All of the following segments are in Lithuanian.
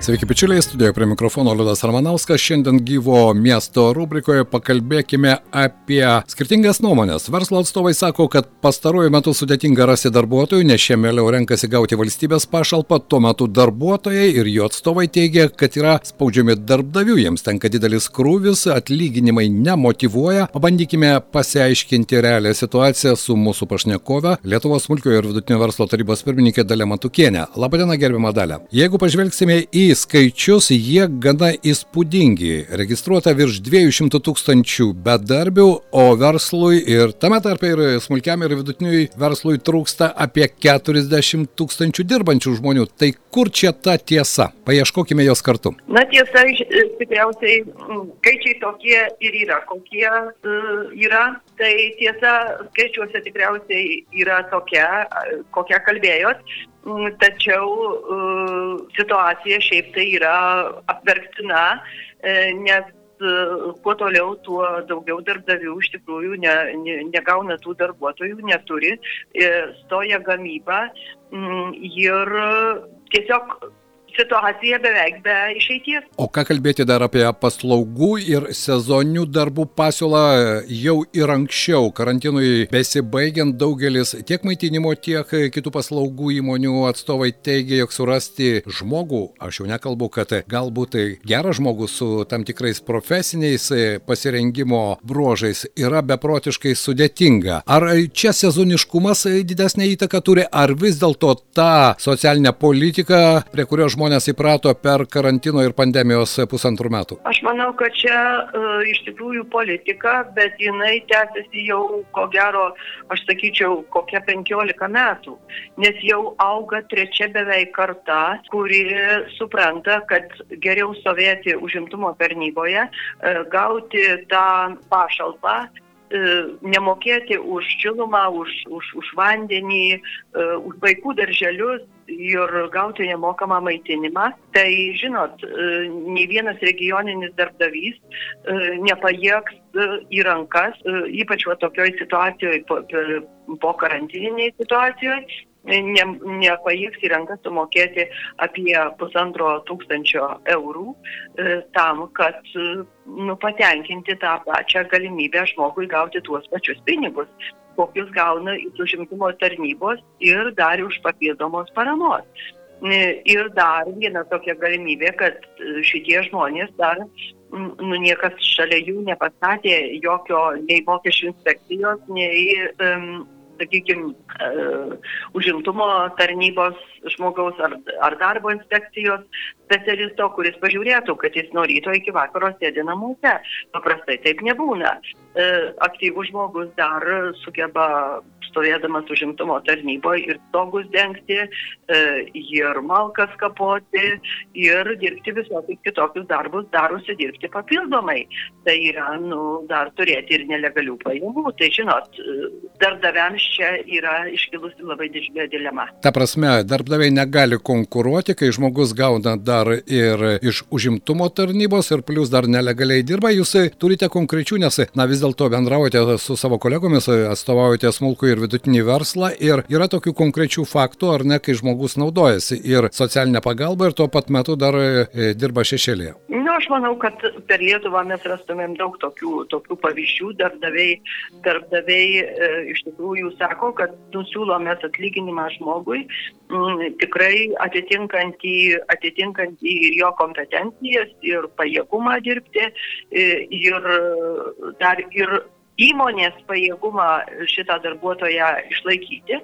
Sveiki, bičiuliai, studijoje prie mikrofono Liudas Armanauskas. Šiandien gyvo miesto rubrikoje pakalbėkime apie skirtingas nuomonės. Verslo atstovai sako, kad pastaruoju metu sudėtinga rasti darbuotojų, nes šie mieliau renkasi gauti valstybės pašalpą, tuo metu darbuotojai ir jų atstovai teigia, kad yra spaudžiami darbdavių, jiems tenka didelis krūvis, atlyginimai nemotivuoja. Pabandykime pasiaiškinti realią situaciją su mūsų pašnekove, Lietuvos smulkiojo ir vidutinio verslo tarybos pirmininkė Dalė Matukienė. Labadiena, gerbima Dalė. Jeigu pažvelgsime į skaičius, jie gana įspūdingi. Registruota virš 200 tūkstančių bedarbių, o verslui ir tame tarpe ir smulkiam ir vidutiniui verslui trūksta apie 40 tūkstančių dirbančių žmonių. Tai kur čia ta tiesa? Paieškokime jos kartu. Na tiesa, iš- tikriausiai skaičiai tokie ir yra, kokie uh, yra. Tai tiesa, skaičiuose tikriausiai yra tokia, kokią kalbėjot. Mm, Tačiau uh, situacija šiaip tai yra apverktina, e, nes e, kuo toliau, tuo daugiau darbdavių iš tikrųjų ne, ne, negauna tų darbuotojų, neturi, e, stoja gamyba mm, ir tiesiog situacija beveik be išeities. O ką kalbėti dar apie paslaugų ir sezoninių darbų pasiūlą jau ir anksčiau, karantinui besibaigiant daugelis tiek maitinimo, tiek kitų paslaugų įmonių atstovai teigia, jog surasti žmogų, aš jau nekalbu, kad galbūt tai geras žmogus su tam tikrais profesiniais pasirengimo bruožais yra beprotiškai sudėtinga. Ar čia sezoniškumas didesnė įtaka turi, ar vis dėlto ta socialinė politika, prie kurios žmonės įprato per karantino ir pandemijos pusantrų metų? Aš manau, kad čia uh, iš tikrųjų politika, bet jinai tęsiasi jau, ko gero, aš sakyčiau, kokia 15 metų. Nes jau auga trečia beveik karta, kuri supranta, kad geriau stovėti užimtumo tarnyboje, uh, gauti tą pašalpą, nemokėti už šilumą, už, už, už vandenį, už vaikų darželius ir gauti nemokamą maitinimą. Tai, žinot, nei vienas regioninis darbdavys nepajėgs į rankas, ypač va tokioj situacijoje, po, po karantininiai situacijoje, ne, nepajėgs į rankas sumokėti apie pusantro tūkstančio eurų e, tam, kad nu, patenkinti tą pačią galimybę žmogui gauti tuos pačius pinigus, kokius gauna iš užimtumo tarnybos ir dar už papildomos paramos. Ir dar viena tokia galimybė, kad šitie žmonės dar, nu, niekas šalia jų nepastatė jokio nei mokesčių inspekcijos, nei um, sakykime, užimtumo tarnybos žmogaus ar, ar darbo inspekcijos specialisto, kuris pažiūrėtų, kad jis nuo ryto iki vakaro sėdi namuose. Paprastai taip nebūna. E, aktyvus žmogus dar sugeba stovėdamas užimtumo tarnyboje ir stogus dengti, e, ir malkas kapoti, ir dirbti visokius kitokius darbus, dar užsidirbti papildomai. Tai yra, nu, dar turėti ir nelegalių pajamų. Tai žinot, darbdaviams čia yra iškilusi labai didžiulė dilema. Ta prasme, darbdaviai negali konkuruoti, kai žmogus gauna dar ir iš užimtumo tarnybos ir plus dar nelegaliai dirba. Jūs turite konkrečių, nes, na, vis dėlto bendraujate su savo kolegomis, atstovaujate smulkų ir vidutinį verslą ir yra tokių konkrečių faktų, ar ne, kai žmogus naudojasi ir socialinę pagalbą ir tuo pat metu dar e, dirba šešėlėje. Nu, aš manau, kad per Lietuvą mes rastumėm daug tokių, tokių pavyzdžių. Darbdaviai, darbdaviai e, iš tikrųjų sako, kad nusiūlomės atlyginimą žmogui m, tikrai atitinkantį, atitinkantį ir jo kompetencijas, ir pajėgumą dirbti, e, ir dar ir įmonės pajėgumą šitą darbuotoją išlaikyti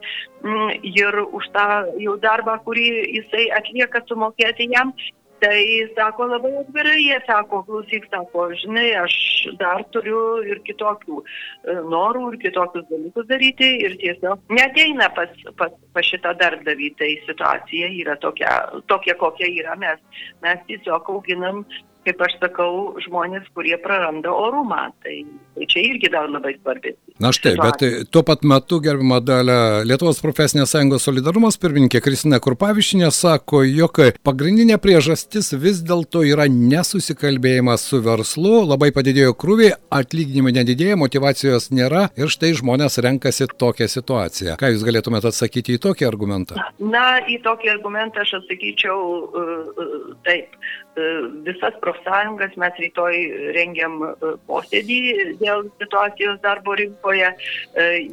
ir už tą jau darbą, kurį jisai atlieka, sumokėti jam. Tai sako labai atvirai, jie sako, klausyk, sako, žinai, aš dar turiu ir kitokių norų, ir kitokius dalykus daryti ir tiesiog neteina pas, pas, pas šitą darbdavį. Tai situacija yra tokia, tokia kokia yra. Mes, mes tiesiog auginam kaip aš sakau, žmonės, kurie praranda orumą. Tai, tai čia irgi dar labai svarbi. Na štai, bet tuo pat metu, gerbima dalė, Lietuvos profesinės sąjungos solidarumas pirmininkė Kristina Kurpavišinė sako, jog pagrindinė priežastis vis dėlto yra nesusikalbėjimas su verslu, labai padidėjo krūviai, atlyginimai nedidėja, motivacijos nėra ir štai žmonės renkasi tokią situaciją. Ką jūs galėtumėte atsakyti į tokį argumentą? Na, į tokį argumentą aš atsakyčiau uh, taip. Uh, visas profsąjungas mes rytoj rengiam uh, posėdį dėl situacijos darbo rinkoje.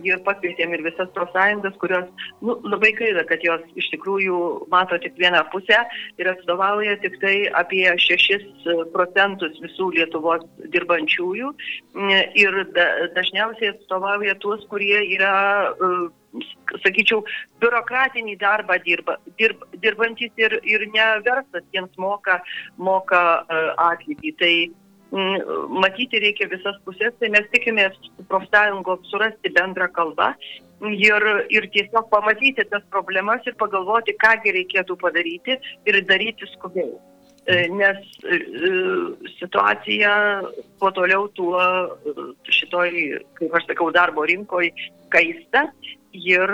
Ir pakvietėm ir visas profsąjungas, kurios nu, labai gaila, kad jos iš tikrųjų mato tik vieną pusę ir atstovauja tik tai apie 6 procentus visų Lietuvos dirbančiųjų. Ir dažniausiai atstovauja tuos, kurie yra sakyčiau, biurokratinį darbą dirba, dirb, dirbantis ir, ir ne verslas jiems moka, moka uh, atlygį. Tai mm, matyti reikia visas pusės, tai mes tikimės profsąjungom surasti bendrą kalbą ir, ir tiesiog pamatyti tas problemas ir pagalvoti, kągi reikėtų padaryti ir daryti skubiai. Nes situacija kuo toliau, tuo šitoj, kaip aš sakau, darbo rinkoje kaista ir,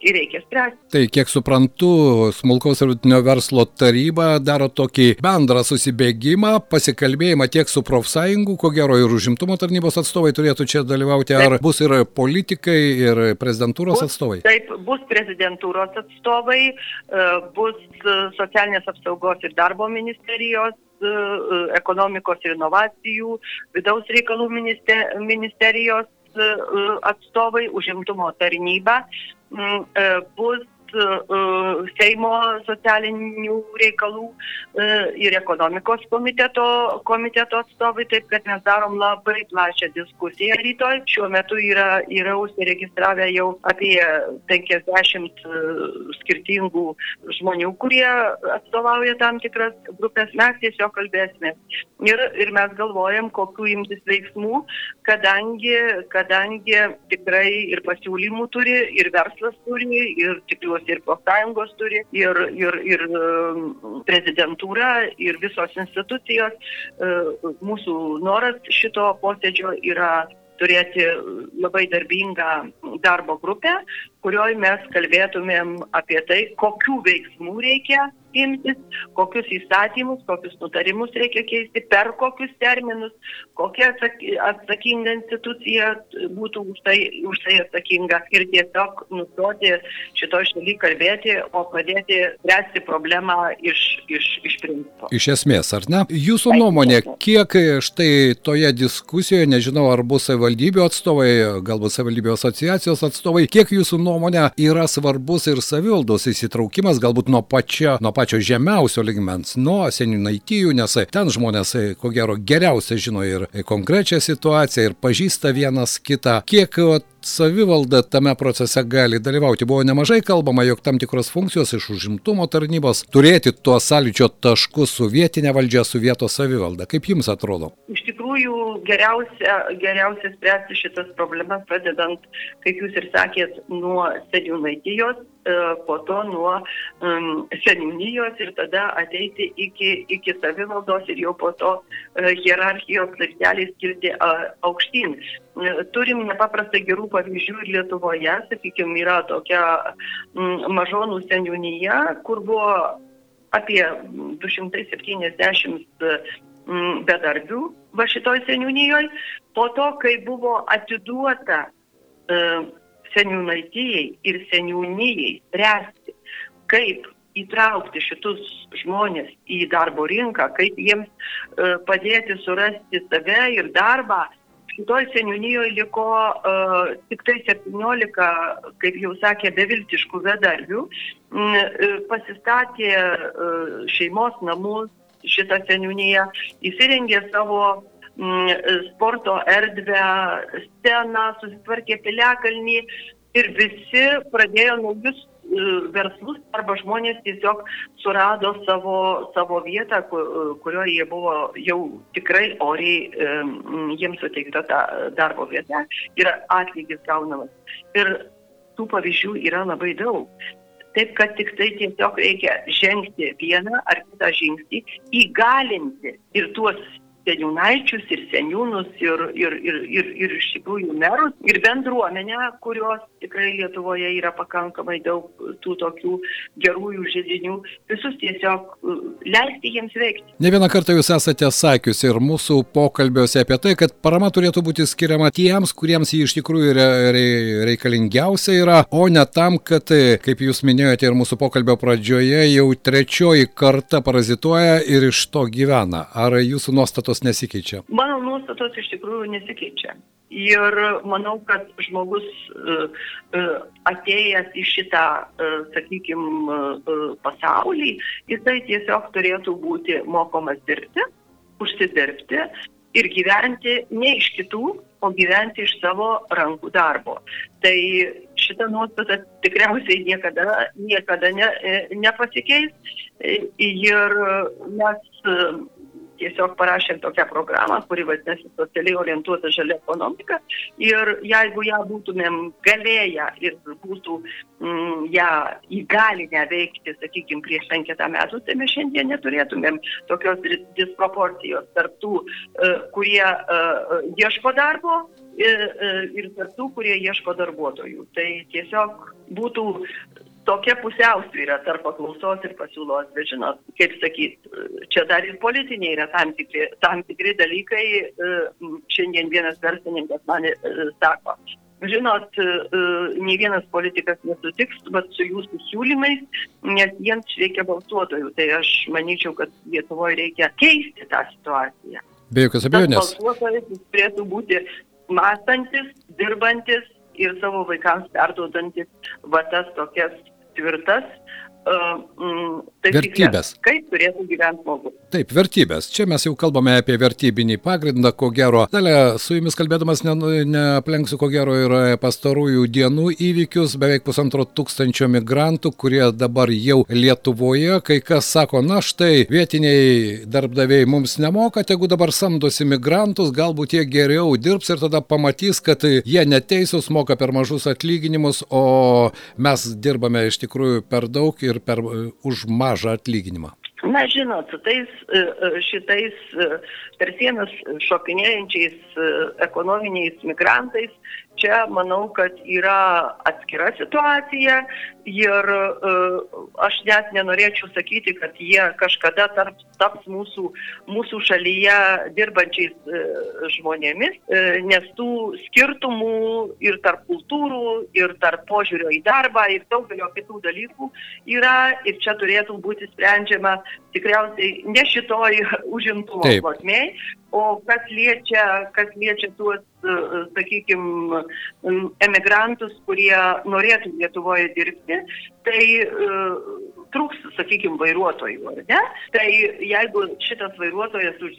ir reikia spręsti. Tai kiek suprantu, smulkaus ir vidutinio verslo taryba daro tokį bendrą susibėgimą, pasikalbėjimą tiek su profsąjungų, ko gero ir užimtumo tarnybos atstovai turėtų čia dalyvauti, ar taip. bus ir politikai, ir prezidentūros bus, atstovai? Taip, bus prezidentūros atstovai, e, bus socialinės apsaugos ir darbo ministerijos e, ekonomikos ir inovacijų, vidaus reikalų ministerijos E, atstovai, užimtumo tarnyba e, bus E, Seimo socialinių reikalų e, ir ekonomikos komiteto, komiteto atstovai, taip kad mes darom labai plačią diskusiją rytoj. Šiuo metu yra, yra užsiregistravę jau apie 50 e, skirtingų žmonių, kurie atstovauja tam tikras grupės. Mes tiesiog kalbėsime. Ir, ir mes galvojam, kokiu imtis veiksmų, kadangi, kadangi tikrai ir pasiūlymų turi, ir verslas turi, ir tikiuosi ir profsąjungos turi, ir, ir, ir um, prezidentūra, ir visos institucijos. Uh, mūsų noras šito posėdžio yra turėti labai darbingą darbo grupę, kurioje mes kalbėtumėm apie tai, kokių veiksmų reikia imtis, kokius įstatymus, kokius nutarimus reikia keisti, per kokius terminus, kokia atsakinga institucija būtų už tai, už tai atsakinga ir tiesiog nustoti šitoj šaly kalbėti, o padėti spręsti problemą iš, iš, iš principo. Iš esmės, ar ne? Jūsų nuomonė, kiek štai toje diskusijoje, nežinau, ar bus savivaldybių atstovai, galbūt savivaldybių asociacijos atstovai, kiek jūsų nuomonė yra svarbus ir savivaldos įsitraukimas, galbūt nuo pačio, nuo pačio žemiausio ligmens, nuo seniūnaitijų, nes ten žmonės, ko gero, geriausiai žino ir konkrečią situaciją ir pažįsta vienas kitą. Kiek savivalda tame procese gali dalyvauti. Buvo nemažai kalbama, jog tam tikros funkcijos iš užimtumo tarnybos turėti tuos sąlyčio taškus su vietinė valdžia, su vietos savivalda. Kaip jums atrodo? Iš tikrųjų, geriausia, geriausia spręsti šitas problemas, pradedant, kaip jūs ir sakėt, nuo seniūnaitijos, po to nuo seniūnijos ir tada ateiti iki, iki savivaldos ir jau po to uh, hierarchijos laipteliais kilti aukštyn. Turim nepaprastai gerų pavyzdžių ir Lietuvoje, sakykime, yra tokia mažonų seniūnyje, kur buvo apie 270 mm, bedarbių va šitoj seniūnyjoje. Po to, kai buvo atiduota e, seniūnaitijai ir seniūnijai spręsti, kaip įtraukti šitus žmonės į darbo rinką, kaip jiems e, padėti surasti save ir darbą, Šitoj seniūnijoje liko uh, tik tai 17, kaip jau sakė, beviltiškų bedarbių. Uh, pasistatė uh, šeimos namus šitą seniūniją, įsirengė savo sporto erdvę, sceną, susitvarkė piliakalnį ir visi pradėjo naujus verslus arba žmonės tiesiog surado savo, savo vietą, kurioje jie buvo jau tikrai oriai jiems suteikta ta darbo vieta ir atlygis gaunamas. Ir tų pavyzdžių yra labai daug. Taip kad tik tai tiesiog reikia žengti vieną ar kitą žingsnį, įgalinti ir tuos seniūnaičius ir seniūnus ir, ir, ir, ir, ir iš tikrųjų merus ir bendruomenę, kurios tikrai Lietuvoje yra pakankamai daug tų tokių gerųjų žydinių, visus tiesiog uh, leisti jiems veikti. Ne vieną kartą jūs esate sakiusi ir mūsų pokalbiuose apie tai, kad parama turėtų būti skiriama tiems, kuriems jį iš tikrųjų re, re, reikalingiausia yra, o ne tam, kad, kaip jūs minėjote ir mūsų pokalbio pradžioje, jau trečioji karta parazituoja ir iš to gyvena. Ar jūsų nuostatos nuostatos nesikeičia? Mano nuostatos iš tikrųjų nesikeičia. Ir manau, kad žmogus uh, uh, atėjęs į šitą, uh, sakykime, pasaulį, jisai tiesiog turėtų būti mokomas dirbti, užsidirbti ir gyventi ne iš kitų, o gyventi iš savo rankų darbo. Tai šita nuostata tikriausiai niekada, niekada ne, nepasikeis ir mes tiesiog parašėm tokią programą, kuri vadinasi socialiai orientuota žalia ekonomika. Ir jeigu ją būtumėm galėję ir būtų mm, ją įgalinę veikti, sakykime, prieš penketą metų, tai mes šiandien neturėtumėm tokios disproporcijos tarp tų, e, kurie e, ieško darbo ir, e, ir tarp tų, kurie ieško darbuotojų. Tai tiesiog būtų tokia pusiausvyrą tarp paklausos ir pasiūlos, bet žinot, kaip sakyt, čia dar ir politiniai yra tam tikri, tam tikri dalykai. E, šiandien vienas verslininkas man e, sako, žinot, e, nei vienas politikas nesutiks bet su jūsų siūlymais, nes jiems reikia balsuotojų. Tai aš manyčiau, kad Lietuvoje reikia keisti tą situaciją. Be jokios abejonės. Balsuotojas turėtų būti mąstantis, dirbantis ir savo vaikams perduodantis va tas tokias divertas? Uh, vertybės. Kaip turėtų gyventi žmogus. Taip, vertybės. Čia mes jau kalbame apie vertybinį pagrindą, ko gero. Dalė, su jumis kalbėdamas neaplenksiu, ne ko gero, ir pastarųjų dienų įvykius. Beveik pusantro tūkstančio migrantų, kurie dabar jau Lietuvoje. Kai kas sako, na štai, vietiniai darbdaviai mums nemoka, tegu dabar samdosi migrantus, galbūt jie geriau dirbs ir tada pamatys, kad jie neteisūs, moka per mažus atlyginimus, o mes dirbame iš tikrųjų per daug ir per, už mažą atlyginimą. Na, žinot, su tais e, e, šitais e, per sienas šokinėjančiais ekonominiais migrantais čia manau, kad yra atskira situacija ir uh, aš net nenorėčiau sakyti, kad jie kažkada tarp, taps mūsų, mūsų šalyje dirbančiais uh, žmonėmis, uh, nes tų skirtumų ir tarp kultūrų, ir tarp požiūrio į darbą, ir daugelio kitų dalykų yra ir čia turėtų būti sprendžiama tikriausiai ne šitoj užimtumo plotmėje, o kas liečia, kas liečia tuos sakykime, emigrantus, kurie norėtų Lietuvoje dirbti, tai trūks, sakykime, vairuotojų, ar ne? Tai jeigu šitas vairuotojas už,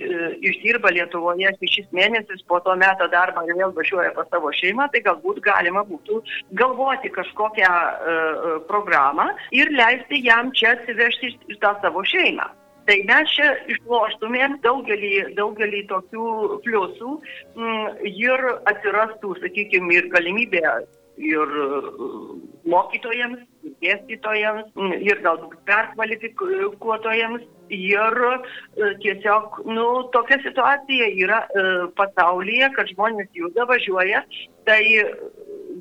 išdirba Lietuvoje šešis mėnesius, po to metą darbą ir vėl važiuoja pas savo šeimą, tai galbūt galima būtų galvoti kažkokią uh, programą ir leisti jam čia atsivežti tą savo šeimą. Tai mes čia išloštumėm daugelį, daugelį tokių pliusų mm, ir atsirastų, sakykime, ir galimybė ir mm, mokytojams, ir dėstytojams, mm, ir galbūt perkvalifikuotojams. Ir e, tiesiog, nu, tokia situacija yra e, pasaulyje, kad žmonės juda, važiuoja. Tai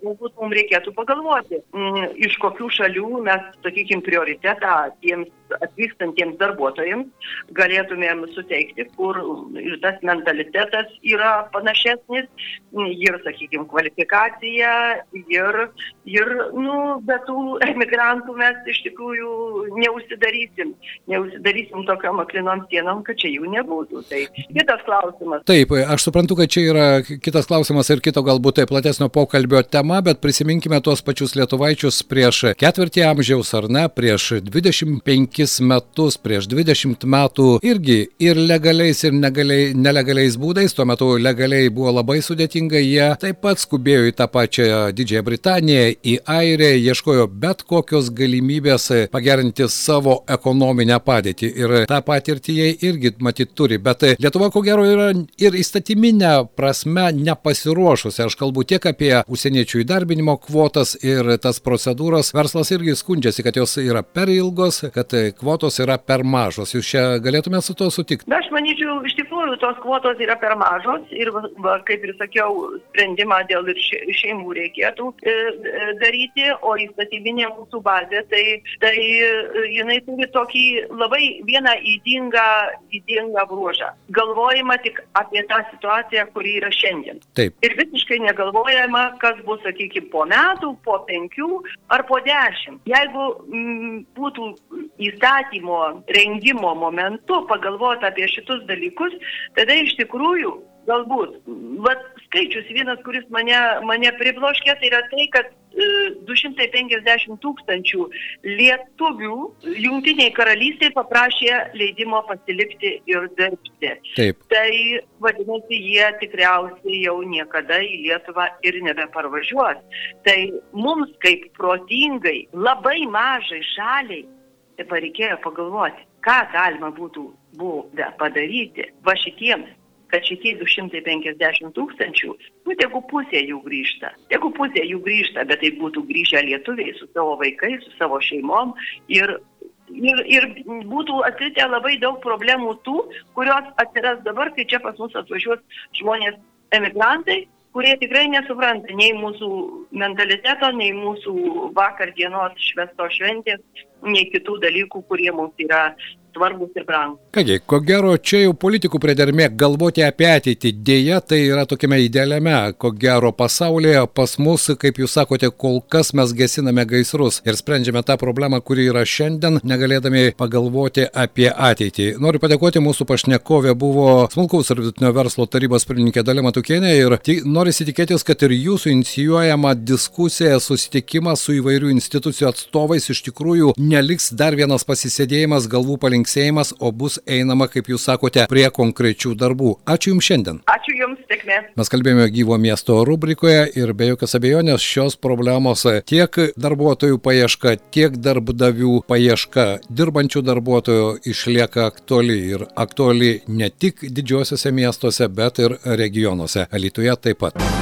galbūt mums reikėtų pagalvoti, iš kokių šalių mes, sakykime, prioritetą tiems atvykstantiems darbuotojams galėtumėm suteikti, kur ir tas mentalitetas yra panašesnis, ir, sakykime, kvalifikacija, ir, ir nu, be tų emigrantų mes iš tikrųjų neužsidarysim, neužsidarysim tokiam aklinom sienom, kad čia jų nebūtų. Tai kitas klausimas. Taip, aš suprantu, kad čia yra kitas klausimas ir kito galbūt tai platesnio pokalbio tema, bet prisiminkime tuos pačius lietuvaičius prieš ketvirtį amžiaus ar ne, prieš 25 penkis metus, prieš 20 metų irgi ir legaliais, ir negaliai, nelegaliais būdais, tuo metu legaliai buvo labai sudėtinga, jie taip pat skubėjo į tą pačią Didžiąją Britaniją, į Airiją, ieškojo bet kokios galimybės pagerinti savo ekonominę padėtį ir tą patirtį jie irgi matyt turi, bet Lietuva ko gero yra ir įstatyminė prasme nepasiruošusi. Aš kalbu tiek apie užsieniečių įdarbinimo kvotas ir tas procedūras. Verslas irgi skundžiasi, kad jos yra per ilgos, kad kvotos yra per mažos. Jūs čia galėtumėte su to sutikti? Aš manyčiau, iš tikrųjų tos kvotos yra per mažos ir, va, kaip ir sakiau, sprendimą dėl ir šeimų reikėtų e, e, daryti, o įstatyminė mūsų bazė, tai, tai e, jinai turi tokį labai vieną įdingą, įdingą bruožą. Galvojama tik apie tą situaciją, kuri yra šiandien. Taip. Ir visiškai negalvojama, kas bus, sakykime, po metų, po penkių ar po dešimt. Jeigu m, būtų įstatymo rengimo momentu pagalvota apie šitus dalykus, tada iš tikrųjų galbūt, vat skaičius vienas, kuris mane, mane pribloškė, tai yra tai, kad 250 e, tūkstančių lietuvių Junktiniai karalystėje paprašė leidimo pasilikti ir dirbti. Taip. Tai vadinasi, jie tikriausiai jau niekada į Lietuvą ir nebeparvažiuos. Tai mums kaip protingai, labai mažai šaliai, tai reikėjo pagalvoti, ką galima būtų buvę padaryti va šitiems kad šitie 250 tūkstančių, nu, tegu pusė jų grįžta. Tegu pusė jų grįžta, bet tai būtų grįžę lietuviai su savo vaikais, su savo šeimom ir Ir, ir būtų atkritę labai daug problemų tų, kurios atsiras dabar, kai čia pas mus atvažiuos žmonės emigrantai, kurie tikrai nesupranta nei mūsų mentaliteto, nei mūsų vakar dienos švestos šventės, nei kitų dalykų, kurie mums yra svarbus ir brangus. Kągi, ko gero, čia jau politikų pridermė galvoti apie ateitį. Deja, tai yra tokiame idealiame, ko gero, pasaulyje pas mus, kaip jūs sakote, kol kas mes gesiname gaisrus ir sprendžiame tą problemą, kuri yra šiandien, negalėdami pagalvoti apie ateitį. Noriu padėkoti mūsų pašnekovė buvo smulkaus ir vidutinio verslo tarybos pirmininkė Dalima Tukienė ir noriu įsitikėtis, kad ir jūsų inicijuojama diskusija, susitikimas su įvairių institucijų atstovais iš tikrųjų neliks dar vienas pasisėdėjimas galvų palinkėjimas linksėjimas, o bus einama, kaip jūs sakote, prie konkrečių darbų. Ačiū Jums šiandien. Ačiū Jums, sėkmė. Mes kalbėjome gyvo miesto rubrikoje ir be jokios abejonės šios problemos tiek darbuotojų paieška, tiek darbdavių paieška dirbančių darbuotojų išlieka aktuali ir aktuali ne tik didžiuosiuose miestuose, bet ir regionuose. Alitoje taip pat.